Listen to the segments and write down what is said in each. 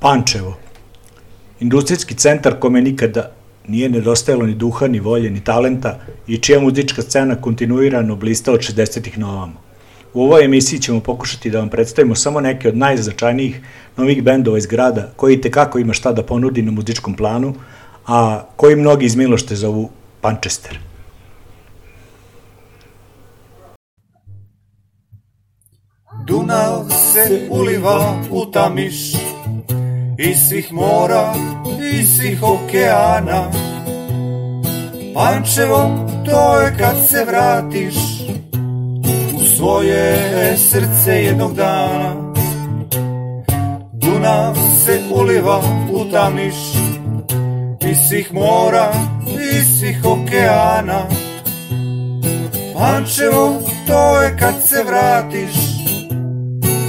Pančevo. Industrijski centar kome nikada nije nedostajalo ni duha, ni volje, ni talenta i čija muzička scena kontinuirano blista od 60-ih na ovamo. U ovoj emisiji ćemo pokušati da vam predstavimo samo neke od najzačajnijih novih bendova iz grada koji tekako ima šta da ponudi na muzičkom planu, a koji mnogi iz Milošte zovu Pančester. Dunav se uliva u tamiš iz svih mora, iz svih okeana. Pančevo, to je kad se vratiš u svoje srce jednog dana. Dunav se uliva u tamiš iz svih mora, iz svih okeana. Pančevo, to je kad se vratiš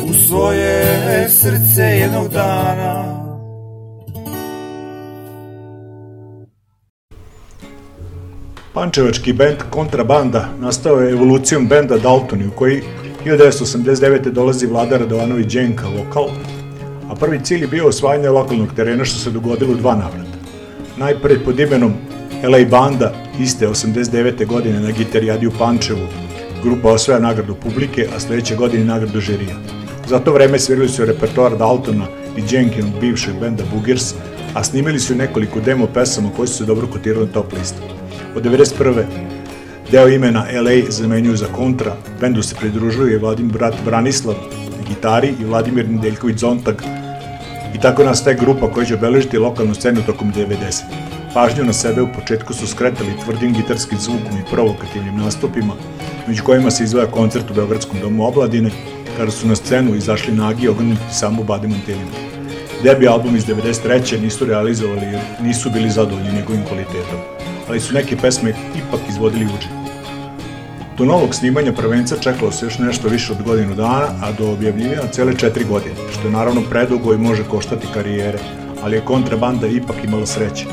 u svoje srce jednog dana. Pančevački bend Kontrabanda nastao je evolucijom benda Daltoni u koji 1989. dolazi Vlada Radovanović Đenka vokal, a prvi cilj je bio osvajanje lokalnog terena što se dogodilo u dva navrata. Najpre pod imenom LA Banda, iste 89. godine na gitarijadi u Pančevu, grupa osvaja nagradu publike, a sledeće godine nagradu žirija. Za to vreme svirali su repertoar Daltona i Jenkinog bivšeg benda Boogers, a snimili su nekoliko demo pesama koje su se dobro kotirali na top listu. Od 91. deo imena LA zamenjuju za kontra, bendu se pridružuje Vladim brat Branislav na gitari i Vladimir Nedeljković Zontag i tako nastaje grupa koja će obeležiti lokalnu scenu tokom 90. Pažnju na sebe u početku su skretali tvrdim gitarskim zvukom i provokativnim nastupima, među kojima se izvaja koncert u Beogradskom domu Obladine, kada su na scenu izašli nagi ognuti samo Bade Mantelima. Debi album iz 93. nisu realizovali jer nisu bili zadovoljni njegovim kvalitetom, ali su neke pesme ipak izvodili uđe. Do novog snimanja prvenca čekalo se još nešto više od godinu dana, a do objavljivanja cele četiri godine, što je naravno predugo i može koštati karijere, ali je kontrabanda ipak imala sreće.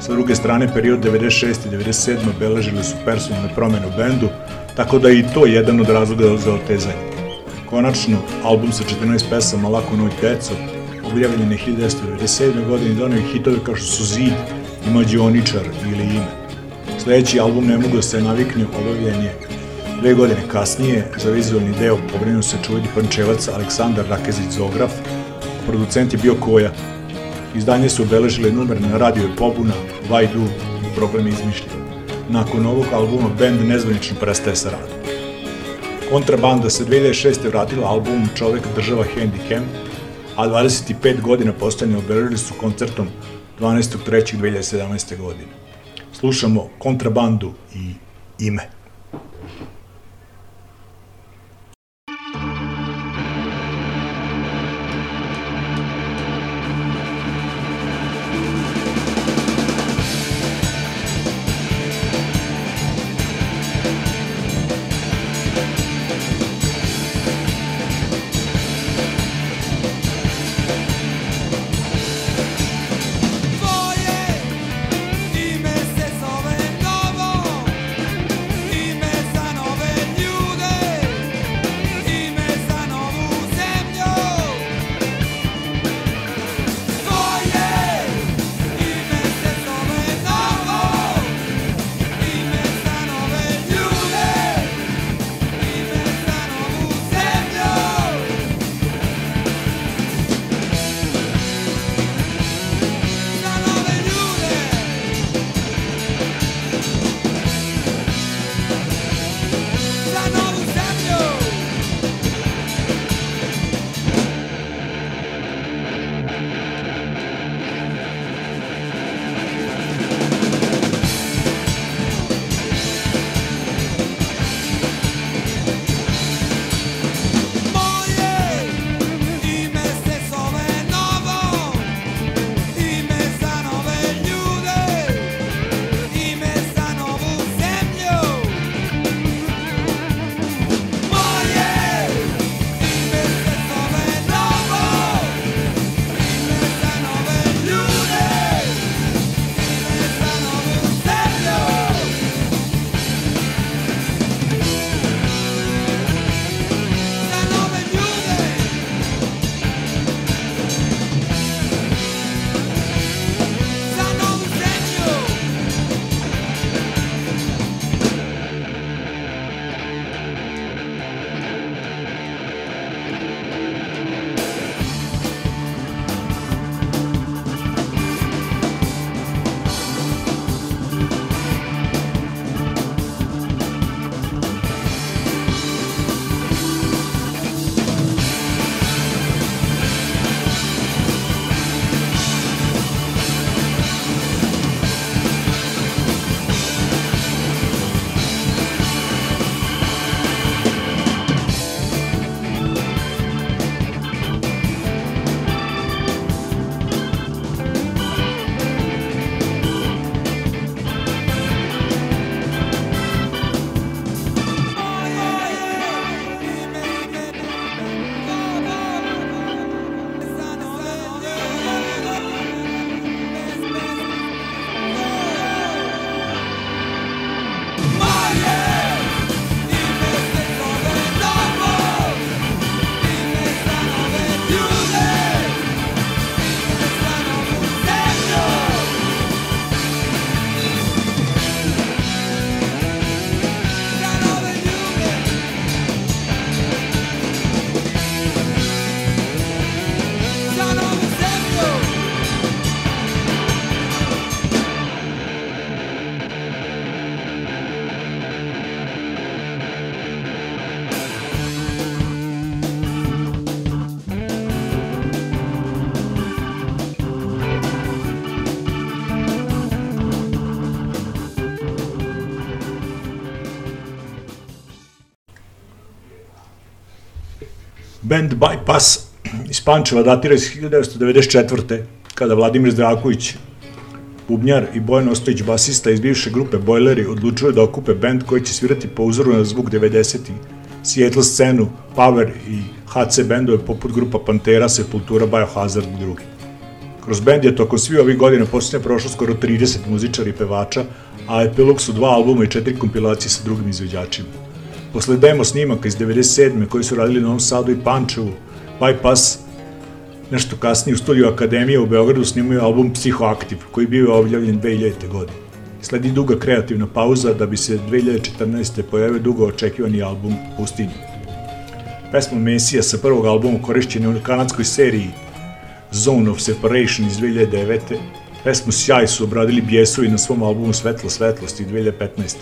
Sa druge strane, period 96. i 97. obeležili su personalne promene u bendu, tako da je i to jedan od razloga za otezanje. Konačno, album sa 14 pesama Lako noć deco, objavljen je 1997. godine donio hitove kao što su Zid i Mađioničar ili Ime. Sledeći album ne mogu da se navikne, obavljen je Dve godine kasnije, za vizualni deo pobrinuo se čuveni pančevac Aleksandar Rakezić Zograf, producent je bio Koja. Izdanje su obeležile numer na radio je Pobuna, Vajdu i program izmišlja. Nakon ovog albuma band nezvanično prestaje sa radom. Kontrabanda se 2006. vratila album Čovek država Handicam, a 25 godina postojanja obeležili su koncertom 12.3.2017. godine. Slušamo kontrabandu i ime. Band Bypass iz Pančeva datira iz 1994. kada Vladimir Zdraković, bubnjar i Bojan Ostojić, basista iz bivše grupe Boileri, odlučuju da okupe band koji će svirati po uzoru na zvuk 90. Seattle scenu, Power i HC bendove poput grupa Pantera, Sepultura, Biohazard i drugi. Kroz bend je tokom svi ovih godina posljednje prošlo skoro 30 muzičara i pevača, a epilog su dva albuma i četiri kompilacije sa drugim izveđačima. Posle demo snimaka iz 97. koji su radili na Novom Sadu i Pančevu, Bypass nešto kasnije u studiju Akademije u Beogradu snimaju album Psihoaktiv, koji bio objavljen 2000. godine. Sledi duga kreativna pauza da bi se 2014. pojavio dugo očekivani album Pustinje. Pesma Mesija sa prvog albuma korišćena u kanadskoj seriji Zone of Separation iz 2009. Pesmu Sjaj su obradili Bjesovi na svom albumu Svetla svetlosti 2015.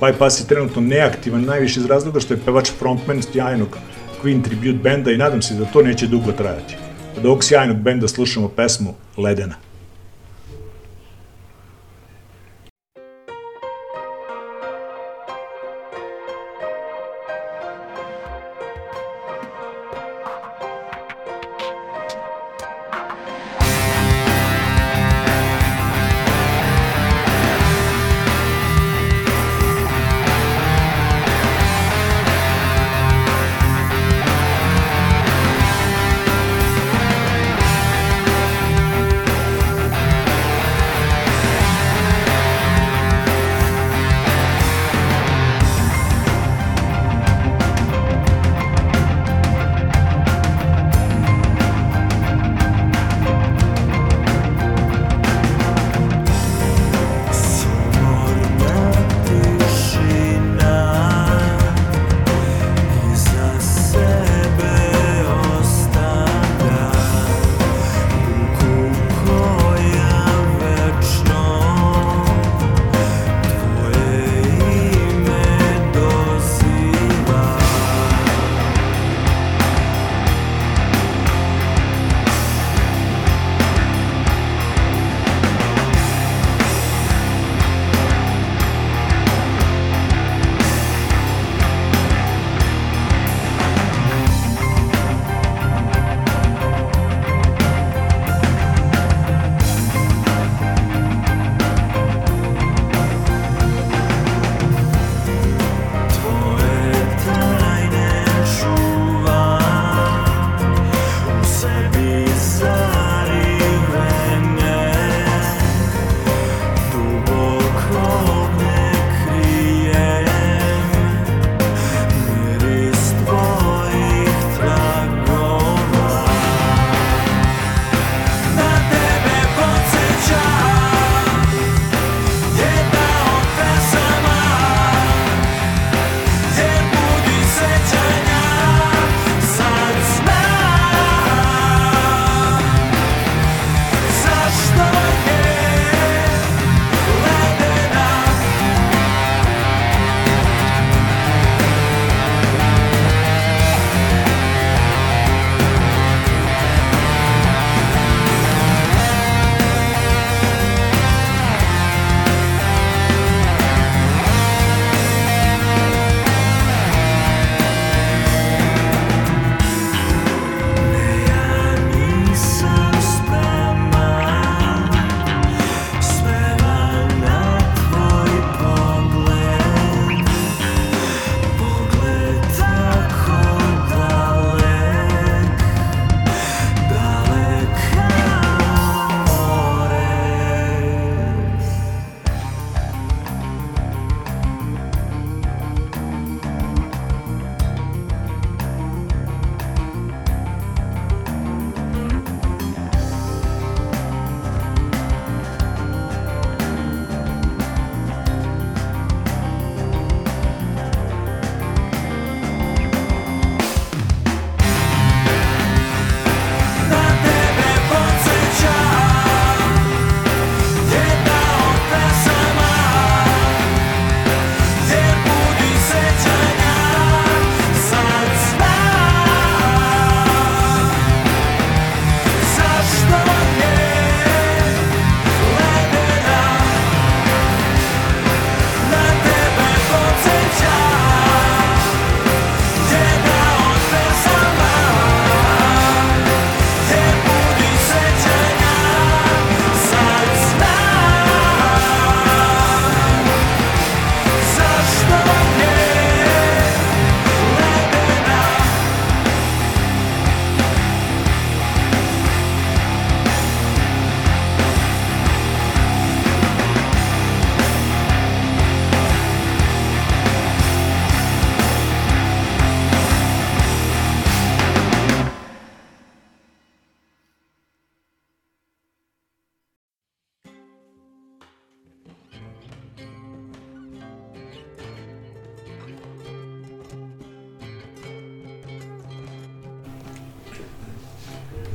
Bypass je trenutno neaktivan najviše iz razloga što je pevač frontman sjajnog Queen tribute benda i nadam se da to neće dugo trajati. Od ovog sjajnog benda slušamo pesmu Ledena.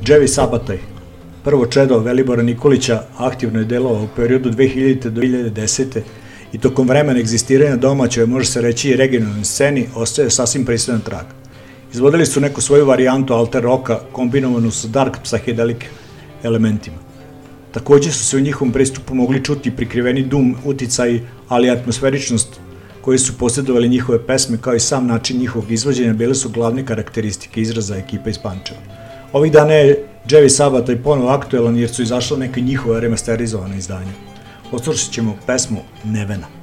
Dževi Sabataj, prvo čedo Velibora Nikolića, aktivno je delovao u periodu 2000. do 2010. i tokom vremena egzistiranja domaćoj, može se reći i regionalnoj sceni, ostaje sasvim pristojan trag. Izvodili su neku svoju varijantu alter roka kombinovanu sa dark psychedelic elementima. Takođe su se u njihovom pristupu mogli čuti prikriveni dum, uticaj, ali atmosferičnost koji su posjedovali njihove pesme kao i sam način njihovog izvođenja bile su glavne karakteristike izraza ekipe iz Pančeva. Ovih dana je Jevi Sabata i ponovo aktuelan jer su izašla neke njihove remasterizovane izdanja. Poslušat ćemo pesmu Nevena.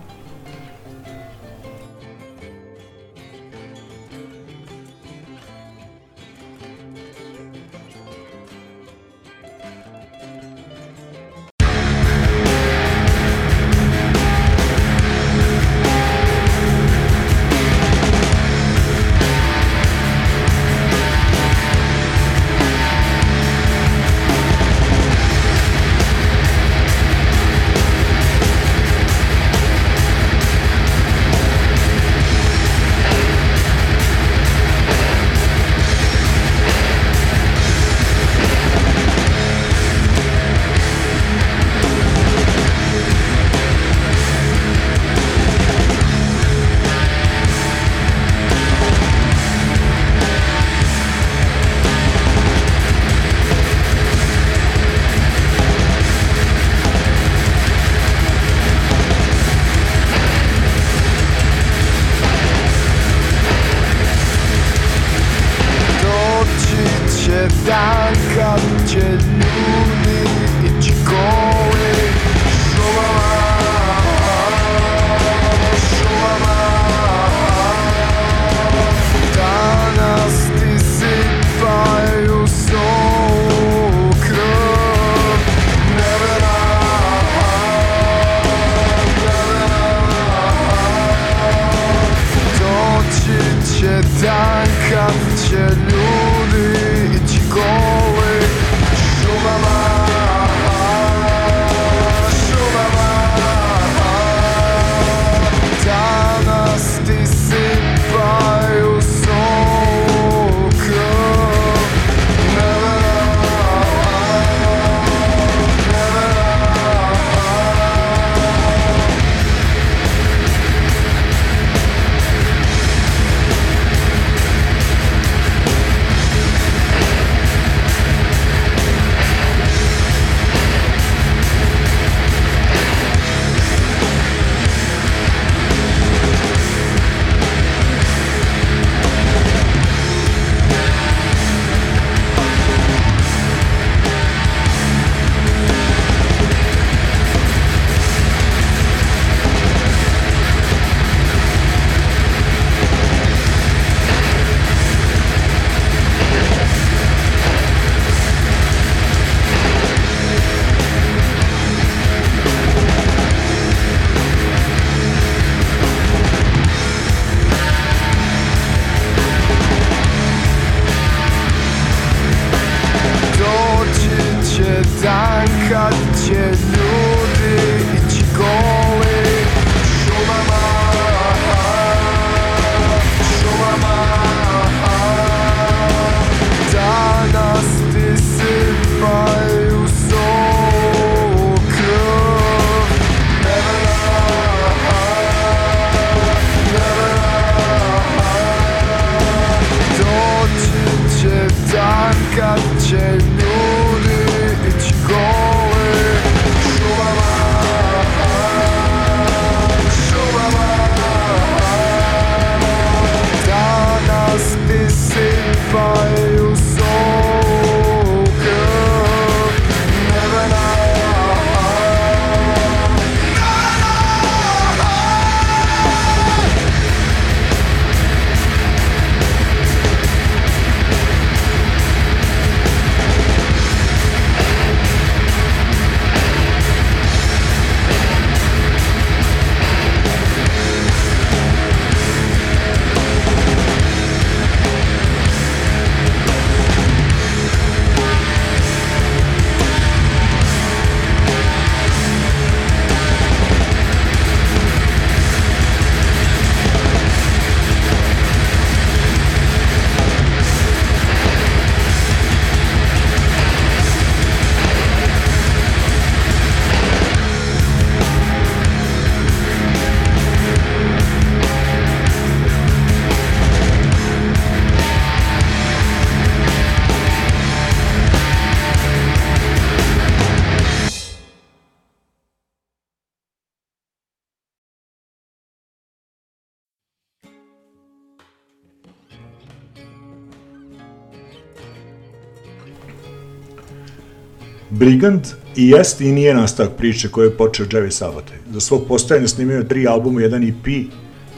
Brigand i jest i nije nastavak priče koju je počeo Javi Sabata. Za svog postojanja snimio tri albuma, jedan EP,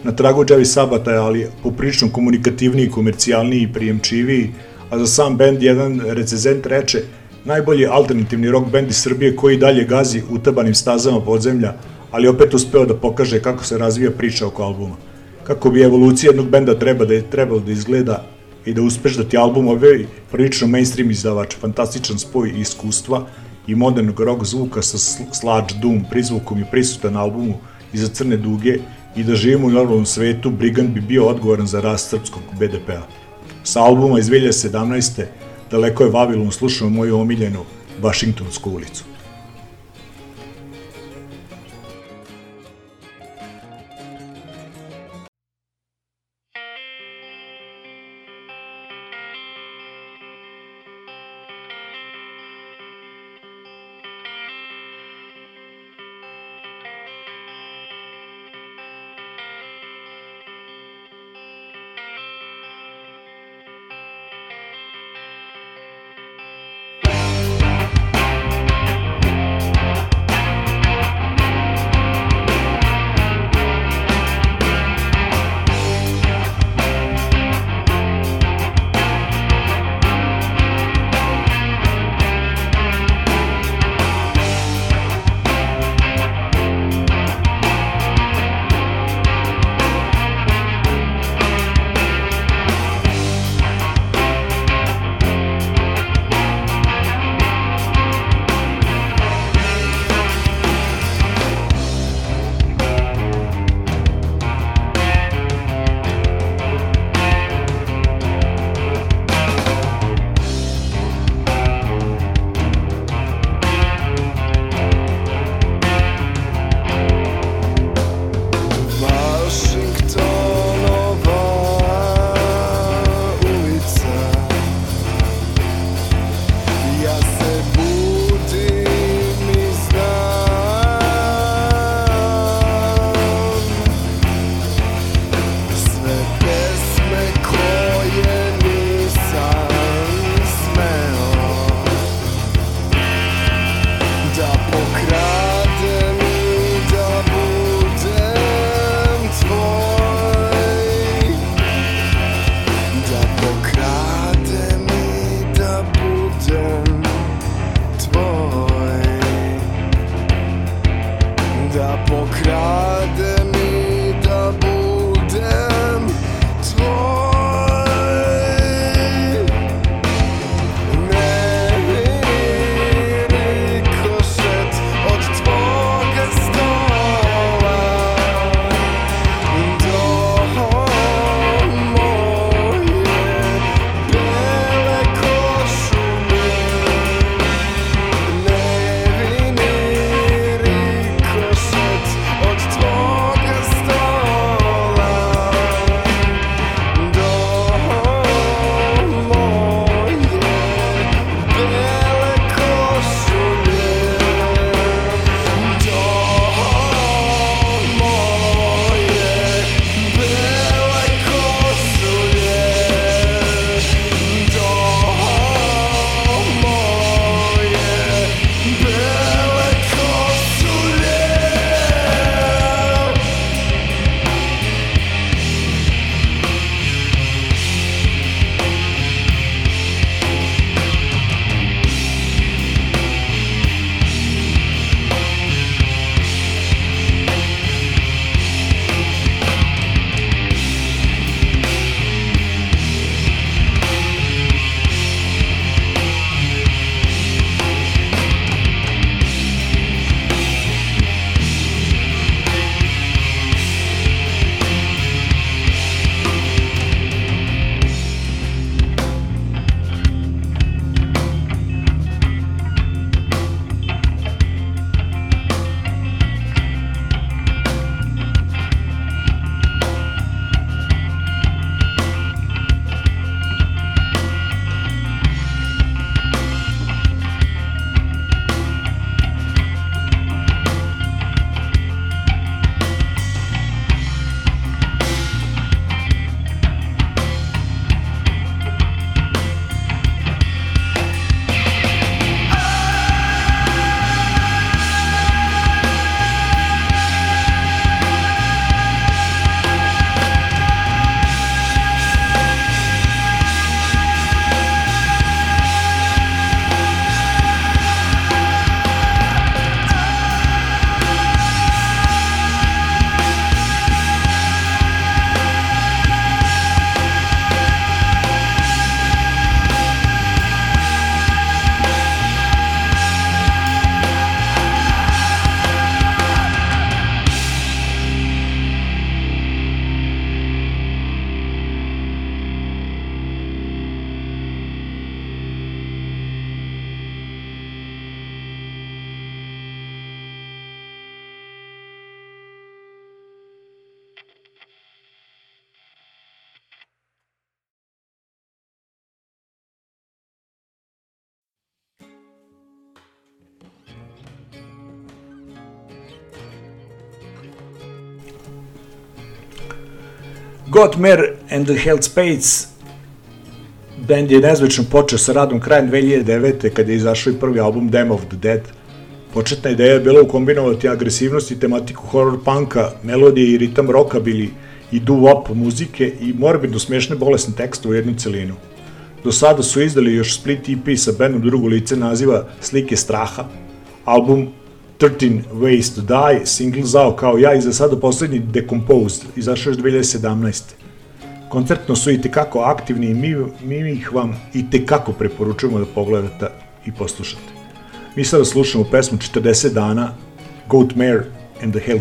na tragu Javi Sabata, ali poprično komunikativniji, komercijalniji i prijemčiviji, a za sam bend jedan recezent reče najbolji alternativni rock bend iz Srbije koji dalje gazi utabanim stazama podzemlja, ali opet uspeo da pokaže kako se razvija priča oko albuma. Kako bi evolucija jednog benda treba da je trebalo da izgleda i da uspeš da ti album objavi prilično mainstream izdavač, fantastičan spoj iskustva i modernog rock zvuka sa sludge doom prizvukom i prisutan albumu iza crne duge i da živimo u normalnom svetu, Brigand bi bio odgovoran za rast srpskog BDP-a. Sa albuma iz 2017. daleko je Vavilon slušao moju omiljenu Vašingtonsku ulicu. Gottmer and the Held Spades band je nezvečno počeo sa radom krajem 2009. kad je izašao i prvi album Dam of the Dead. Početna ideja je bila ukombinovati agresivnost i tematiku horror punka, melodije i ritam rockabilly i doo-wop muzike i morbidno smešne bolesne tekste u jednu celinu. Do sada su izdali još split EP sa bandom drugo lice naziva Slike straha, album 13 Ways to Die, single zao kao ja i za sada poslednji Decomposed, izašao još 2017. Koncertno su i tekako aktivni i mi, mi ih vam i tekako preporučujemo da pogledate i poslušate. Mi sada slušamo pesmu 40 dana Goat Mare and the Hell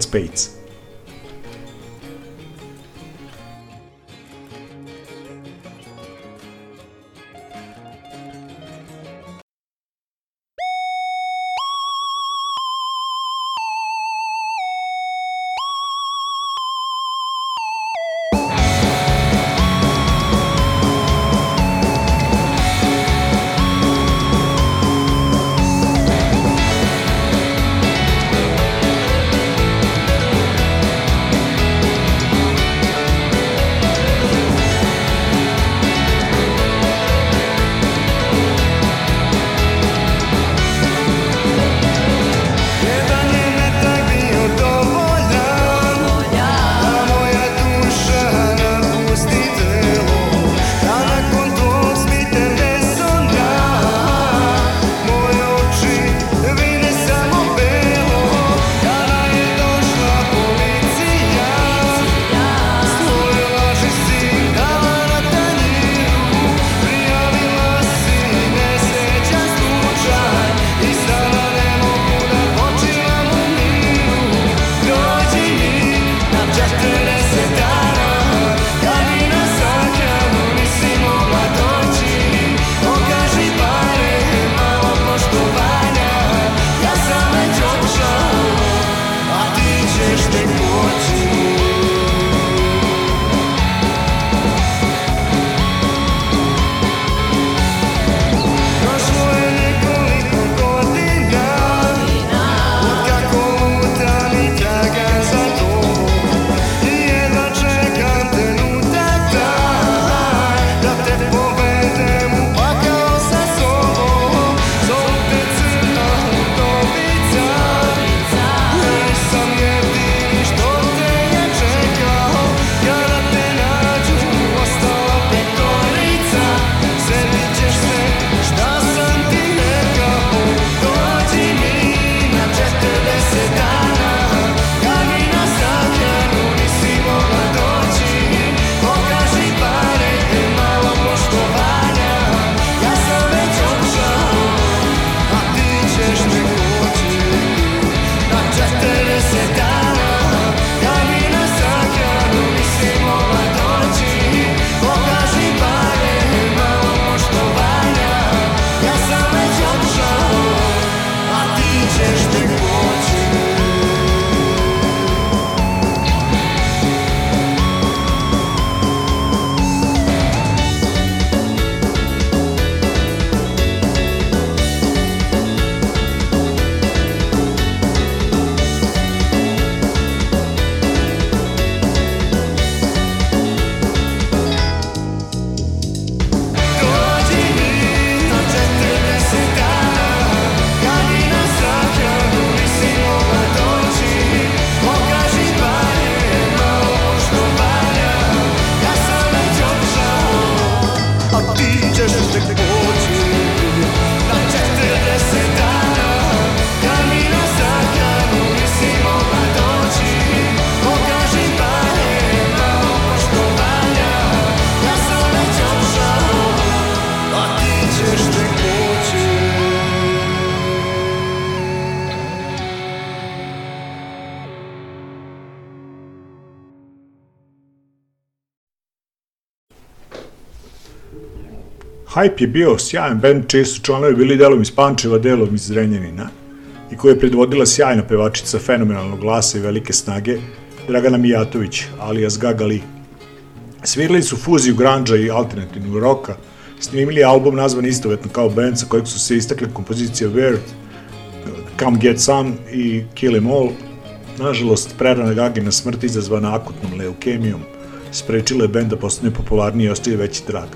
Hype je bio sjajan band čiji su članovi bili delom iz Pančeva, delom iz Zrenjanina i koji je predvodila sjajna pevačica fenomenalnog glasa i velike snage Dragana Mijatović, alias Gaga Lee. Svirali su fuziju grunge i alternativnog roka, snimili album nazvan istovetno kao band sa kojeg su se istakle kompozicije Weird, Come Get Some i Kill Em All. Nažalost, prerana Gagina smrt izazvana akutnom leukemijom sprečilo je bend da postane popularniji i ostaje veći trag.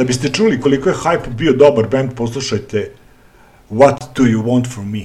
Da biste čuli koliko je hype bio dobar bend, poslušajte What Do You Want From Me?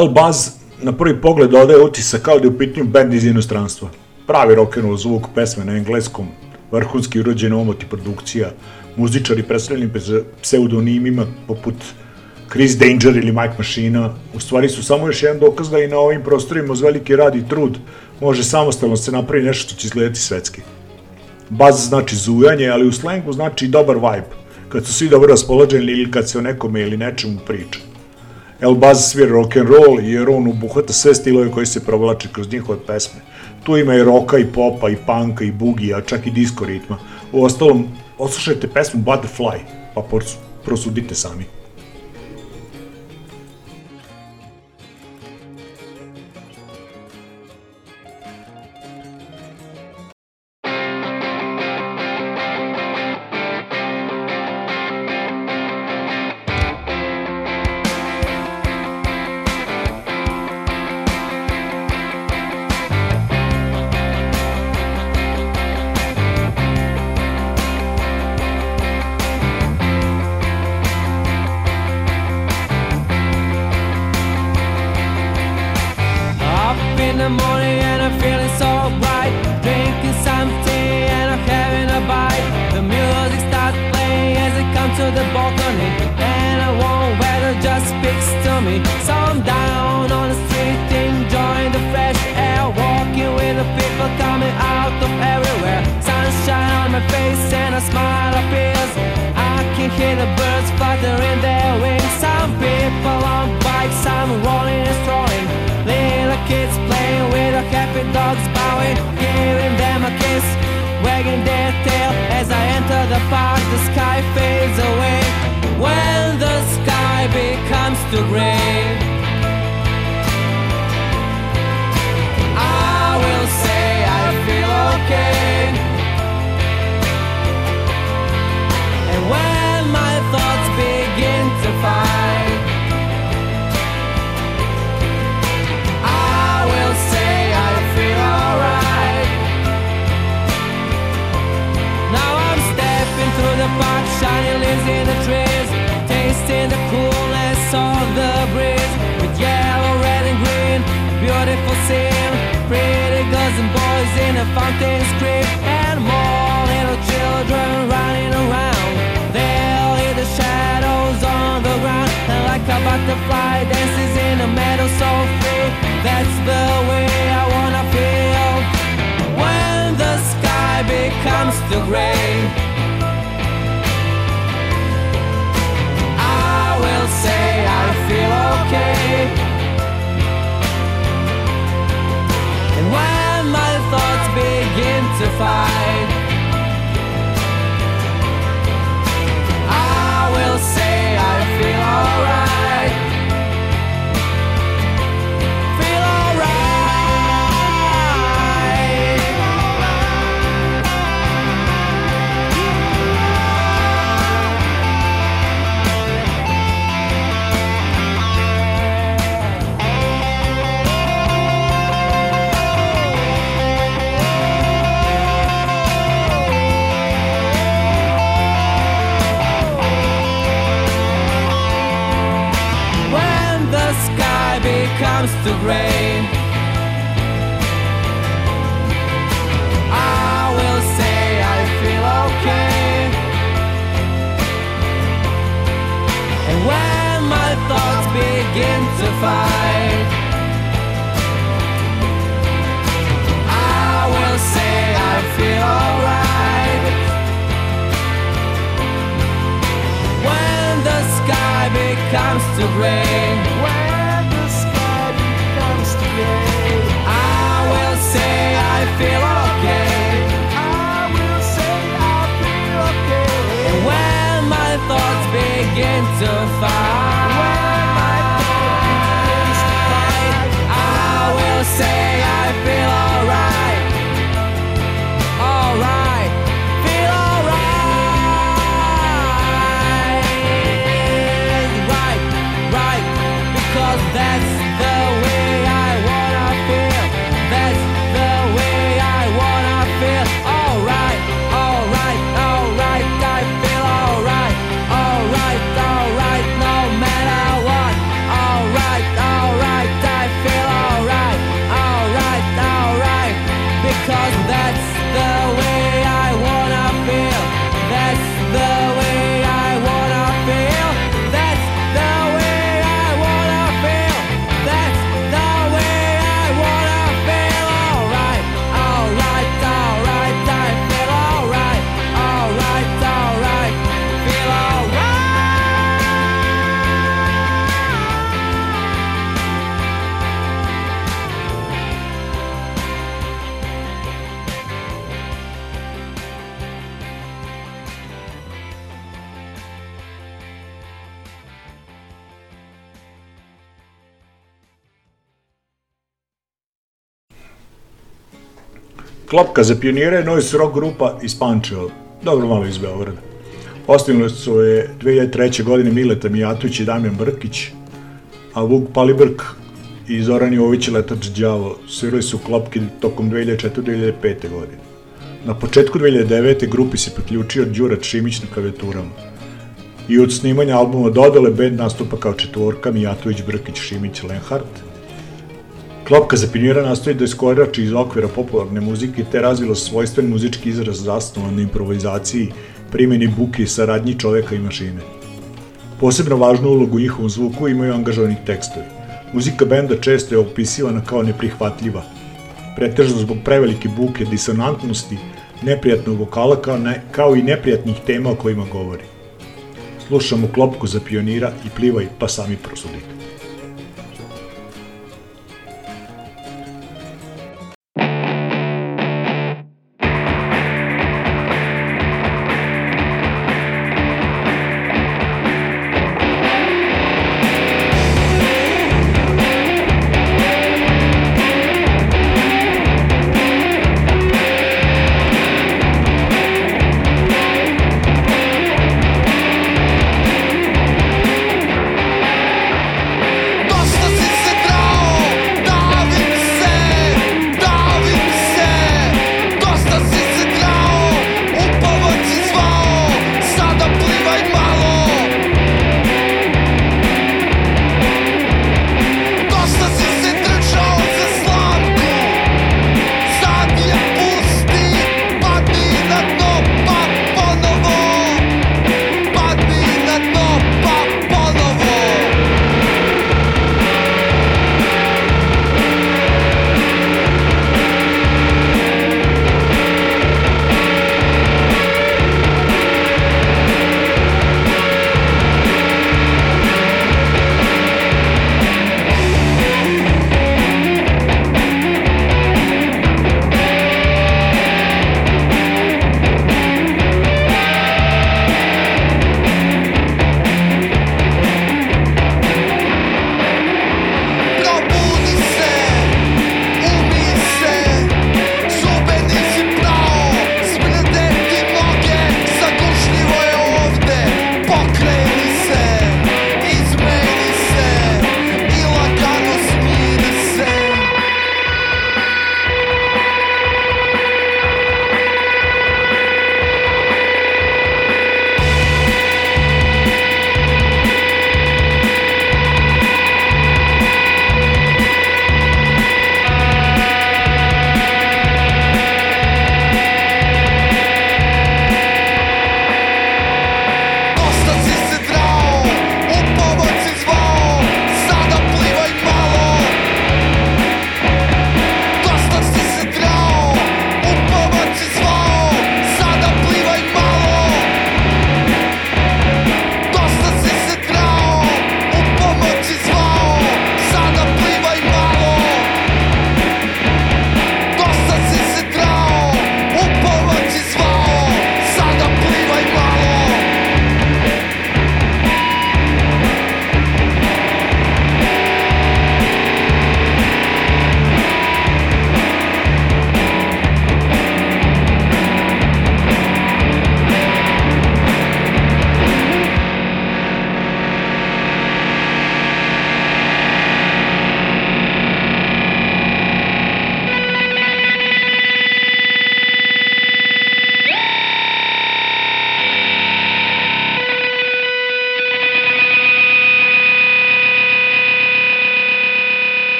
El Buzz na prvi pogled odaje utisak kao da je u pitanju band iz inostranstva. Pravi rock'n'roll zvuk, pesme na engleskom, vrhunski urađen omot i produkcija, muzičari predstavljeni pseudonimima poput Chris Danger ili Mike Machina, u stvari su samo još jedan dokaz da i na ovim prostorima uz veliki rad i trud može samostalno se napravi nešto što će izgledati svetski. Buzz znači zujanje, ali u slengu znači i dobar vibe, kad su svi dobro raspoloženi ili kad se o nekome ili nečemu priča. El Buzz svira rock and roll jer on obuhvata sve stilove koji se provlače kroz njihove pesme. Tu ima i roka i popa i panka i bugija, čak i disco ritma. U ostalom, oslušajte pesmu Butterfly, pa pros- prosudite sami. Butterfly dances too gray. I will say I feel okay. And when my thoughts begin to fight, I will say I feel alright. When the sky becomes too gray. Klopka za pionire je noise rock grupa iz Pančeva, dobro malo iz Beograda. Osnovili su je 2003. godine Mileta Mijatović i Damjan Brkić, a Vuk Palibrk i Zoran Jović i Letač Đavo svirali su klopke tokom 2004-2005. godine. Na početku 2009. grupi se priključio Đura Šimić na klavijaturama. I od snimanja albuma Dodale band nastupa kao četvorka Mijatović, Brkić, Šimić, Lenhart. Klopka za pinjera nastoji da iskorači iz okvira popularne muzike te razvila svojstven muzički izraz zasnovan na improvizaciji, primjeni buke i saradnji čoveka i mašine. Posebno važnu ulogu u njihovom zvuku imaju angažovani tekstovi. Muzika benda često je opisivana kao neprihvatljiva, pretežno zbog prevelike buke, disonantnosti, neprijatnog vokala kao, ne, kao i neprijatnih tema o kojima govori. Slušamo klopku za pionira i plivaj pa sami prosudite.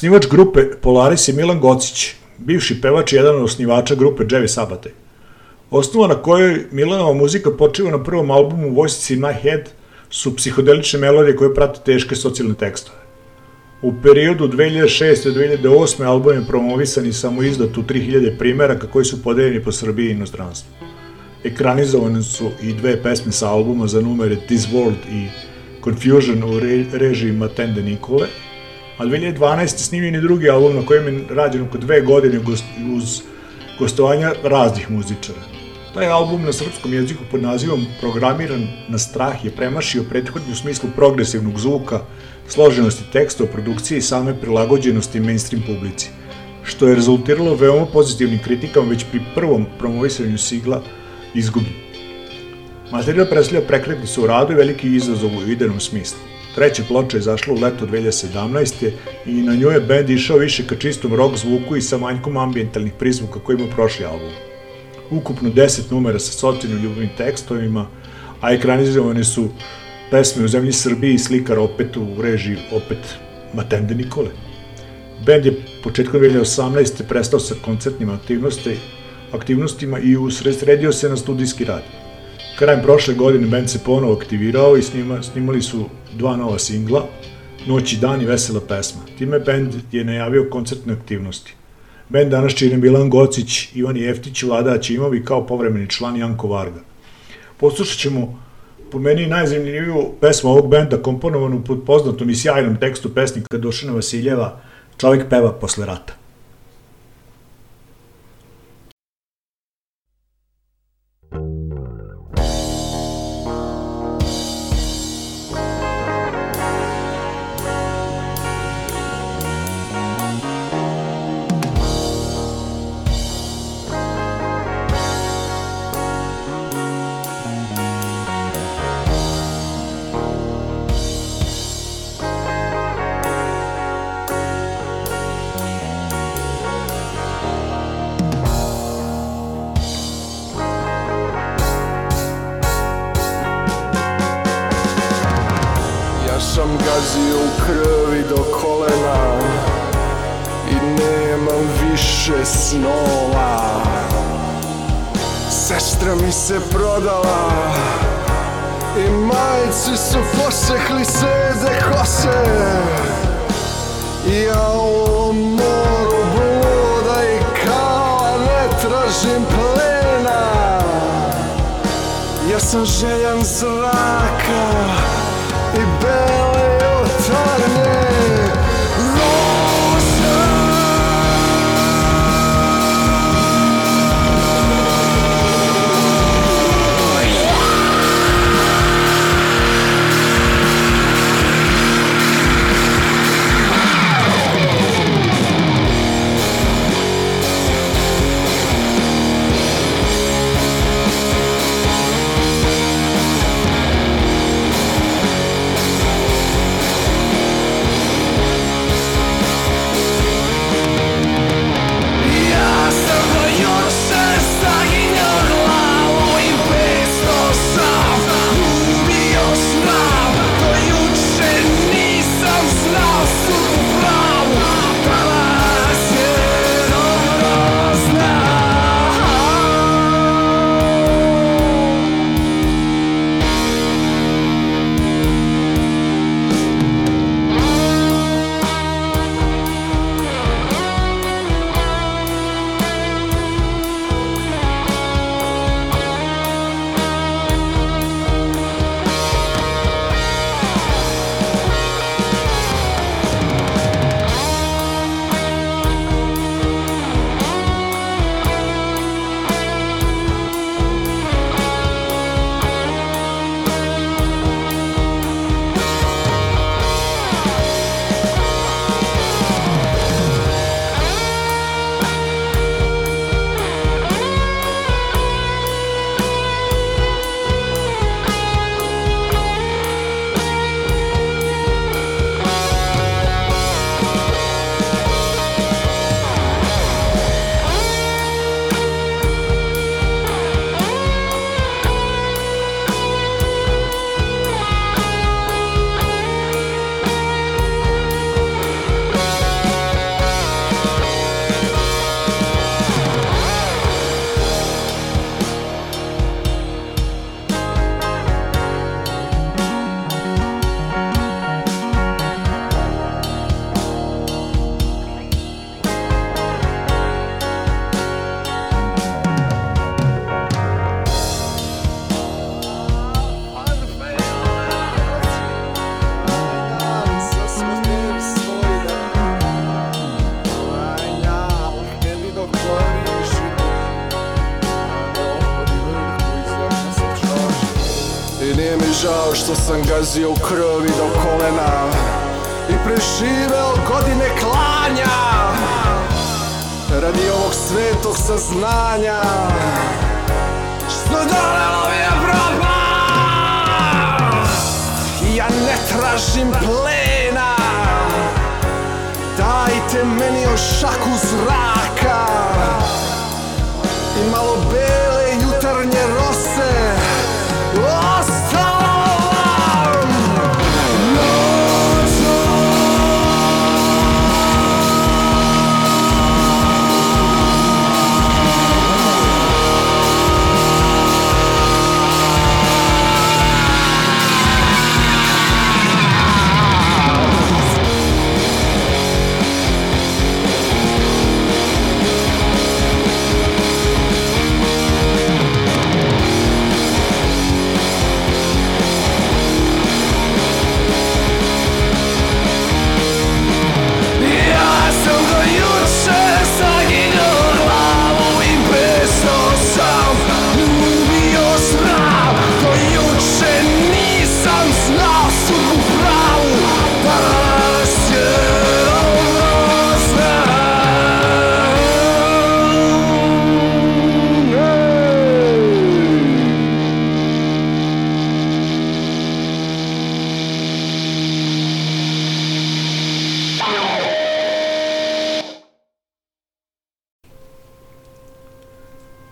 Osnivač grupe Polaris je Milan Gocić, bivši pevač i jedan od osnivača grupe Dževi Sabate. Osnova na kojoj Milanova muzika počiva na prvom albumu Voices in My Head su psihodelične melodije koje prate teške socijalne tekstove. U periodu 2006. do 2008. album je promovisan i samo izdat u 3000 primjeraka koji su podeljeni po Srbiji i inostranstvu. Ekranizovane su i dve pesme sa albuma za numere This World i Confusion u re, režiji Matende Nikole, a 2012. snimljen je drugi album na kojem je rađen oko dve godine uz gostovanja raznih muzičara. Taj album na srpskom jeziku pod nazivom Programiran na strah je premašio prethodni u smislu progresivnog zvuka, složenosti teksta, produkcije i same prilagođenosti mainstream publici, što je rezultiralo veoma pozitivnim kritikama već pri prvom promovisanju sigla izgubljen. Materijal predstavlja prekretnicu u radu i veliki izazov u idejnom smislu. Treća ploča je izašla u leto 2017. i na njoj je band išao više ka čistom rock zvuku i sa manjkom ambientalnih prizvuka koji ima prošli album. Ukupno 10 numera sa socijalnim ljubavnim tekstovima, a ekranizovane su pesme u zemlji Srbiji i slikar opet u režiji opet Matende Nikole. Band je početkom 2018. prestao sa koncertnim aktivnosti, aktivnostima i usredsredio se na studijski rad. Krajem prošle godine band se ponovo aktivirao i snima, snimali su dva nova singla, Noć i dan i vesela pesma. Time bend je najavio koncertne aktivnosti. Bend danas čine Milan Gocić, Ivan Jeftić, Vlada Ćimovi kao povremeni član Janko Varga. Poslušat ćemo po meni najzanimljiviju pesmu ovog benda komponovanu pod poznatom i sjajnom tekstu pesnika Dušana Vasiljeva Čovjek peva posle rata. Mi se prodala. I majci su posekli sede kose. Ja u moru bluda i kala ne tražim plena. Ja sam željan zraka sam gazio u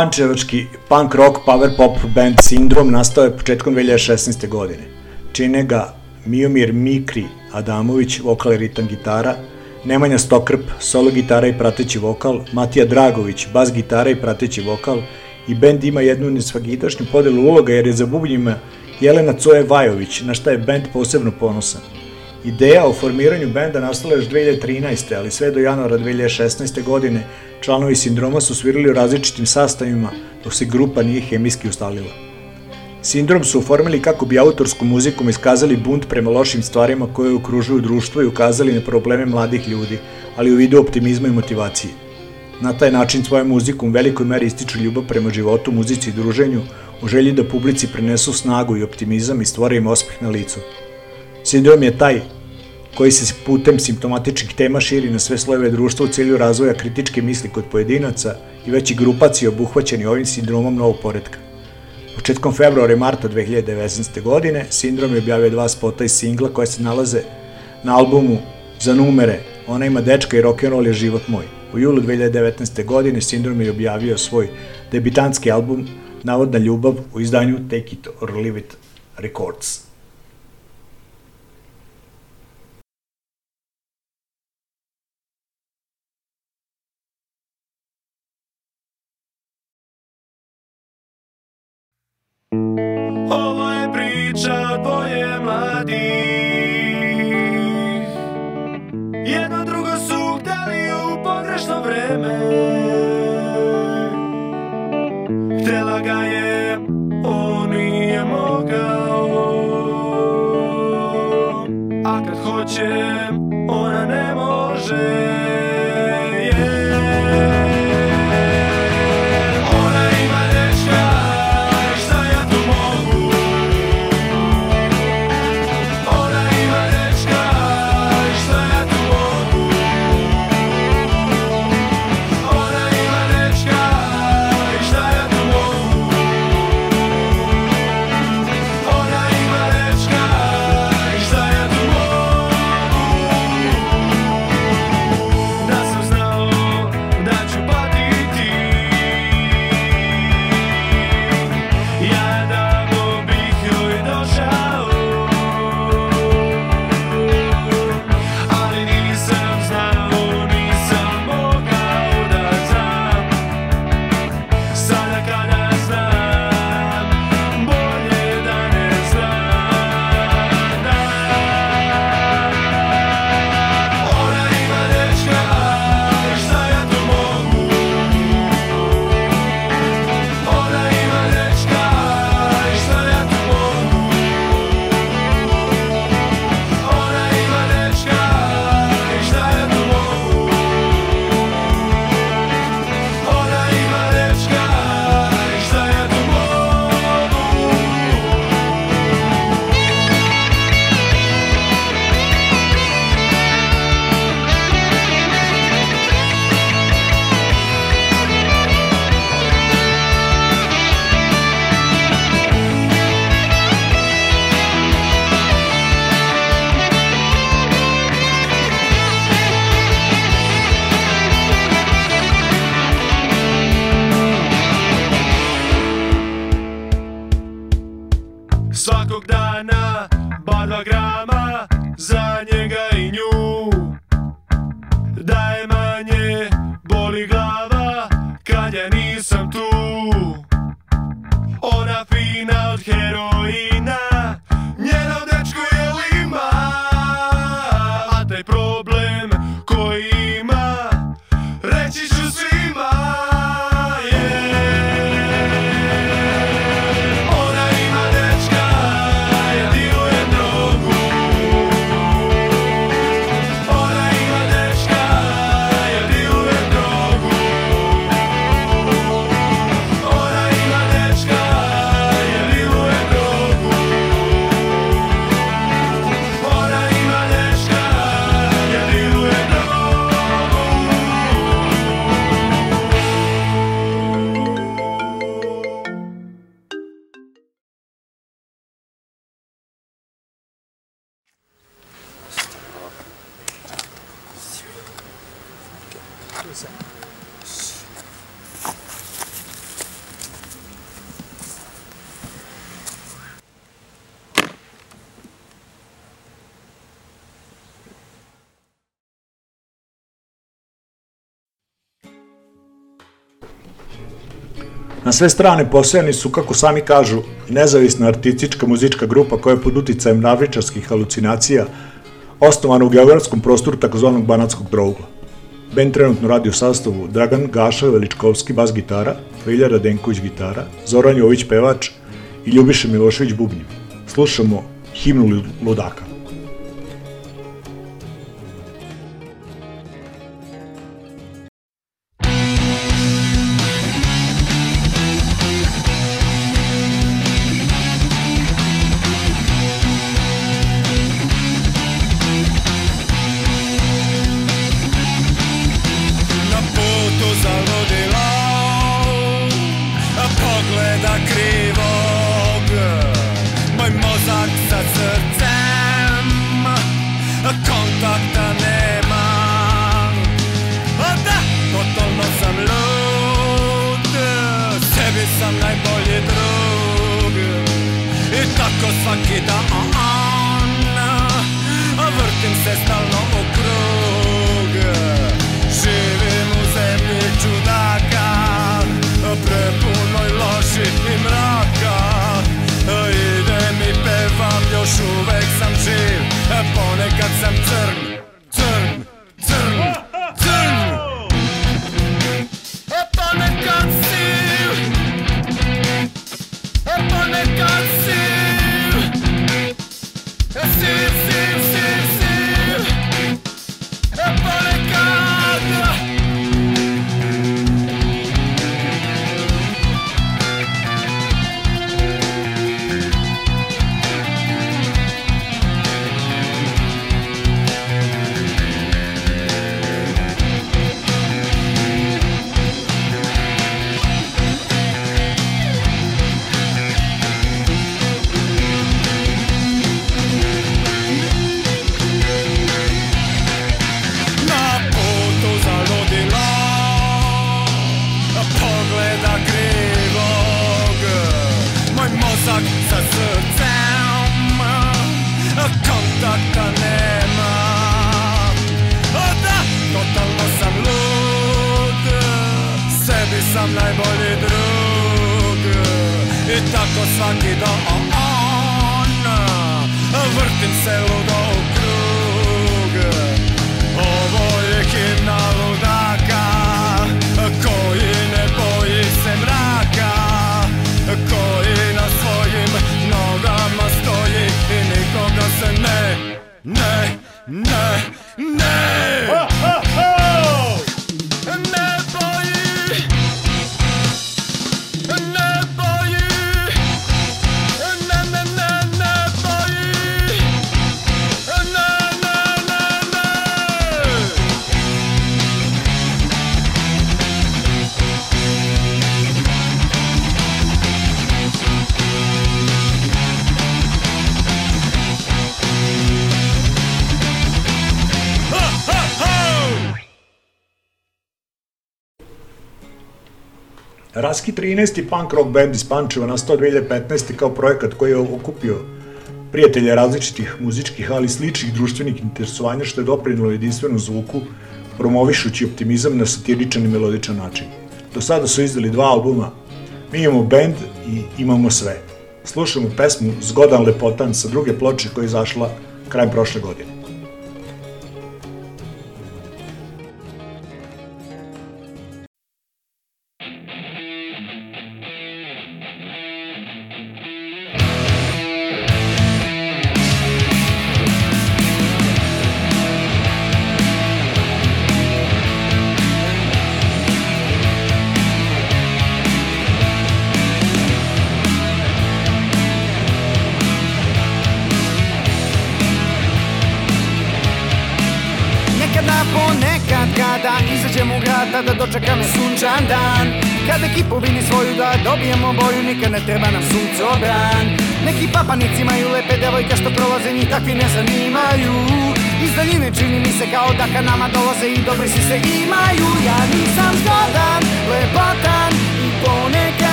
Pančevački punk rock power pop band Sindrom nastao je početkom 2016. godine. Čine ga Miomir Mikri Adamović, vokal i ritam gitara, Nemanja Stokrp, solo gitara i prateći vokal, Matija Dragović, bas gitara i prateći vokal i bend ima jednu nesvagidašnju podelu uloga jer je za bubnjima Jelena Coje Vajović, na šta je bend posebno ponosan. Ideja o formiranju benda nastala još 2013. ali sve do januara 2016. godine članovi Sindroma su svirali u različitim sastavima dok se grupa nije hemijski ustalila. Sindrom su oformili kako bi autorskom muzikom iskazali bunt prema lošim stvarima koje okružuju društvo i ukazali na probleme mladih ljudi, ali u vidu optimizma i motivacije. Na taj način svojom muzikom u velikoj meri ističu ljubav prema životu, muzici i druženju, u želji da publici prenesu snagu i optimizam i stvore im osmeh na licu. Sindrom je taj koji se putem simptomatičnih tema širi na sve slojeve društva u cilju razvoja kritičke misli kod pojedinaca i veći grupacije obuhvaćeni ovim sindromom novog poredka. Početkom februara i marta 2019. godine Sindrom je objavio dva spota iz singla koje se nalaze na albumu Za numere, Ona ima dečka i rock'n'roll je život moj. U julu 2019. godine Sindrom je objavio svoj debitanski album Navodna ljubav u izdanju Take It or Leave It Records. Vreme Htela ga je, on nije mogao. A kad hoće, ona ne može Na sve strane posejani su, kako sami kažu, nezavisna artistička muzička grupa koja je pod uticajem navričarskih halucinacija osnovana u geografskom prostoru takozvanog banatskog trougla. Band trenutno radi u sastavu Dragan Gaša Veličkovski bas gitara, Vilja Radenković gitara, Zoran Jović pevač i Ljubiša Milošević bubnjevi. Slušamo himnu ludaka. Raski 13. punk rock band iz Pančeva nastao 2015. kao projekat koji je okupio prijatelje različitih muzičkih, ali sličnih društvenih interesovanja što je doprinilo jedinstvenom zvuku, promovišući optimizam na satiričan i melodičan način. Do sada su izdali dva albuma, mi imamo band i imamo sve. Slušamo pesmu Zgodan lepotan sa druge ploče koja je izašla krajem prošle godine.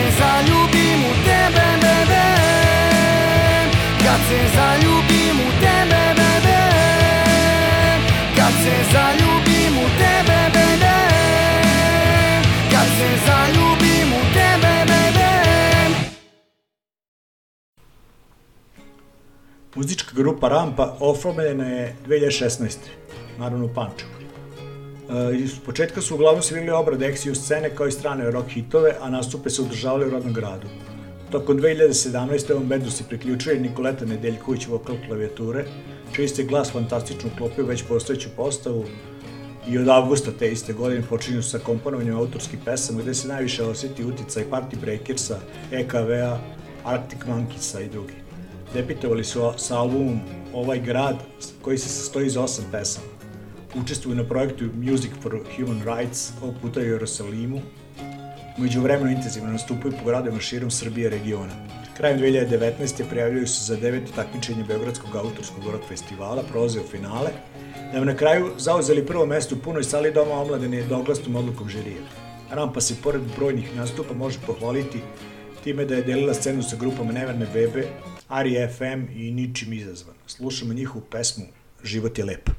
Se zaljubim u tebe, bebe Kad se zaljubim u tebe, bebe Kad se zaljubim u tebe, bebe Kad se zaljubim u tebe, bebe Muzička grupa Rampa oformljena je 2016. naravno u Pančevu. E, iz početka su uglavnom svirali obrade eksiju scene kao i strane rock hitove, a nastupe se održavali u rodnom gradu. Tokom 2017. ovom bendu se priključuje Nikoleta Nedeljković vokal klavijature, čiji se glas fantastično uklopio već postojeću postavu i od avgusta te iste godine počinju sa komponovanjem autorskih pesama gde se najviše osjeti uticaj Party Breakersa, EKV-a, Arctic Monkeysa i drugi. Debitovali su sa albumom Ovaj grad, koji se sastoji iz osam pesama. Učestvuju na projektu Music for Human Rights, ovog puta u Jerusalimu. Među vremenu intenzivno nastupaju po gradovima širom Srbije regiona. Krajem 2019. prijavljaju se za deveto takmičenje Beogradskog autorskog rock festivala, prolaze u finale, da bi na kraju zauzeli prvo mesto u punoj sali Doma omladine jednoglasnom odlukom žirija. Rampa se pored brojnih nastupa može pohvaliti time da je delila scenu sa grupama Neverne Bebe, Ari FM i Ničim izazvan. Slušamo njihovu pesmu Život je lep.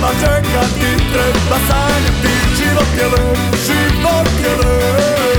Nema čekati, treba sanjati Život je lep, život je lep.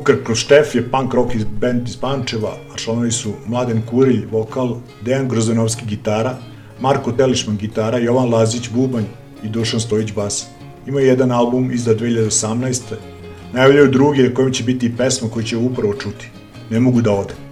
Ukratko, Štef je punk rock iz band iz Pančeva, a članovi su Mladen Kurilj, vokal, Dejan Grozanovski, gitara, Marko Telišman, gitara, Jovan Lazić, bubanj i Dušan Stojić, bas. Ima jedan album iz 2018. Najavljaju drugi na kojem će biti i pesma koju će upravo čuti. Ne mogu da odem.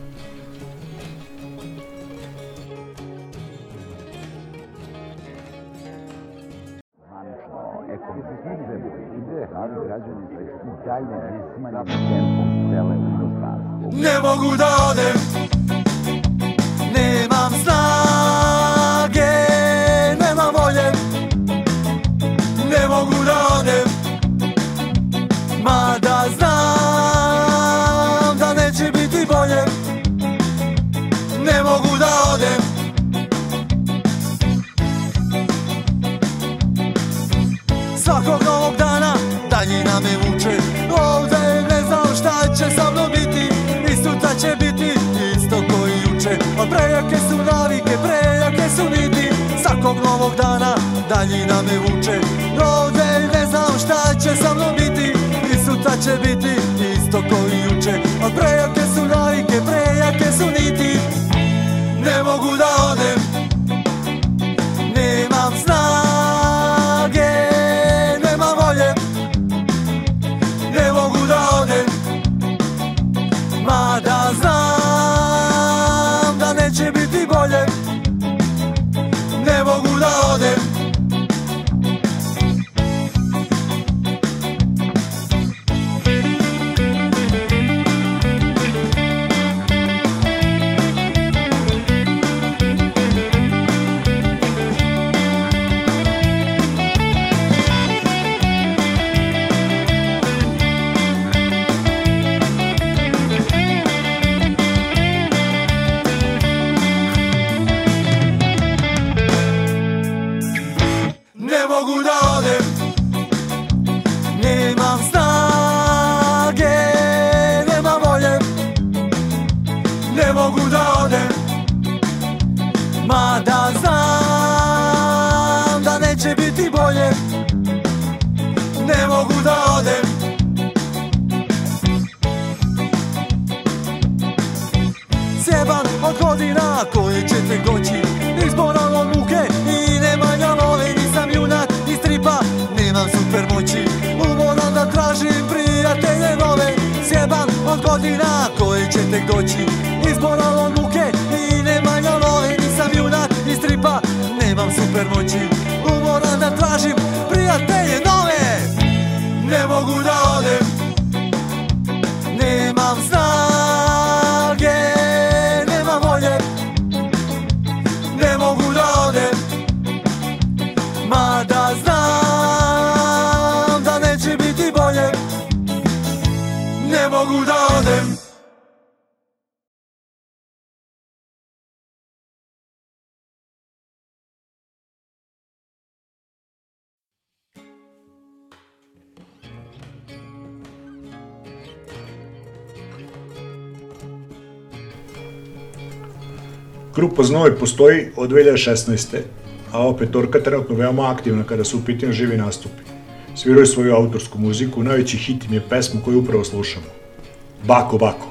grupa Znoj postoji od 2016. A ova petorka trenutno veoma aktivna kada su u pitanju živi nastupi. Sviraju svoju autorsku muziku, najveći hit im je pesma koju upravo slušamo. Bako, bako.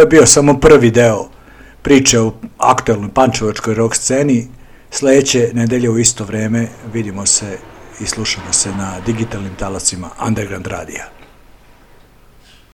je bio samo prvi deo priče o aktualnoj pančevačkoj rock sceni. Sledeće nedelje u isto vreme vidimo se i slušamo se na digitalnim talacima Underground Radija.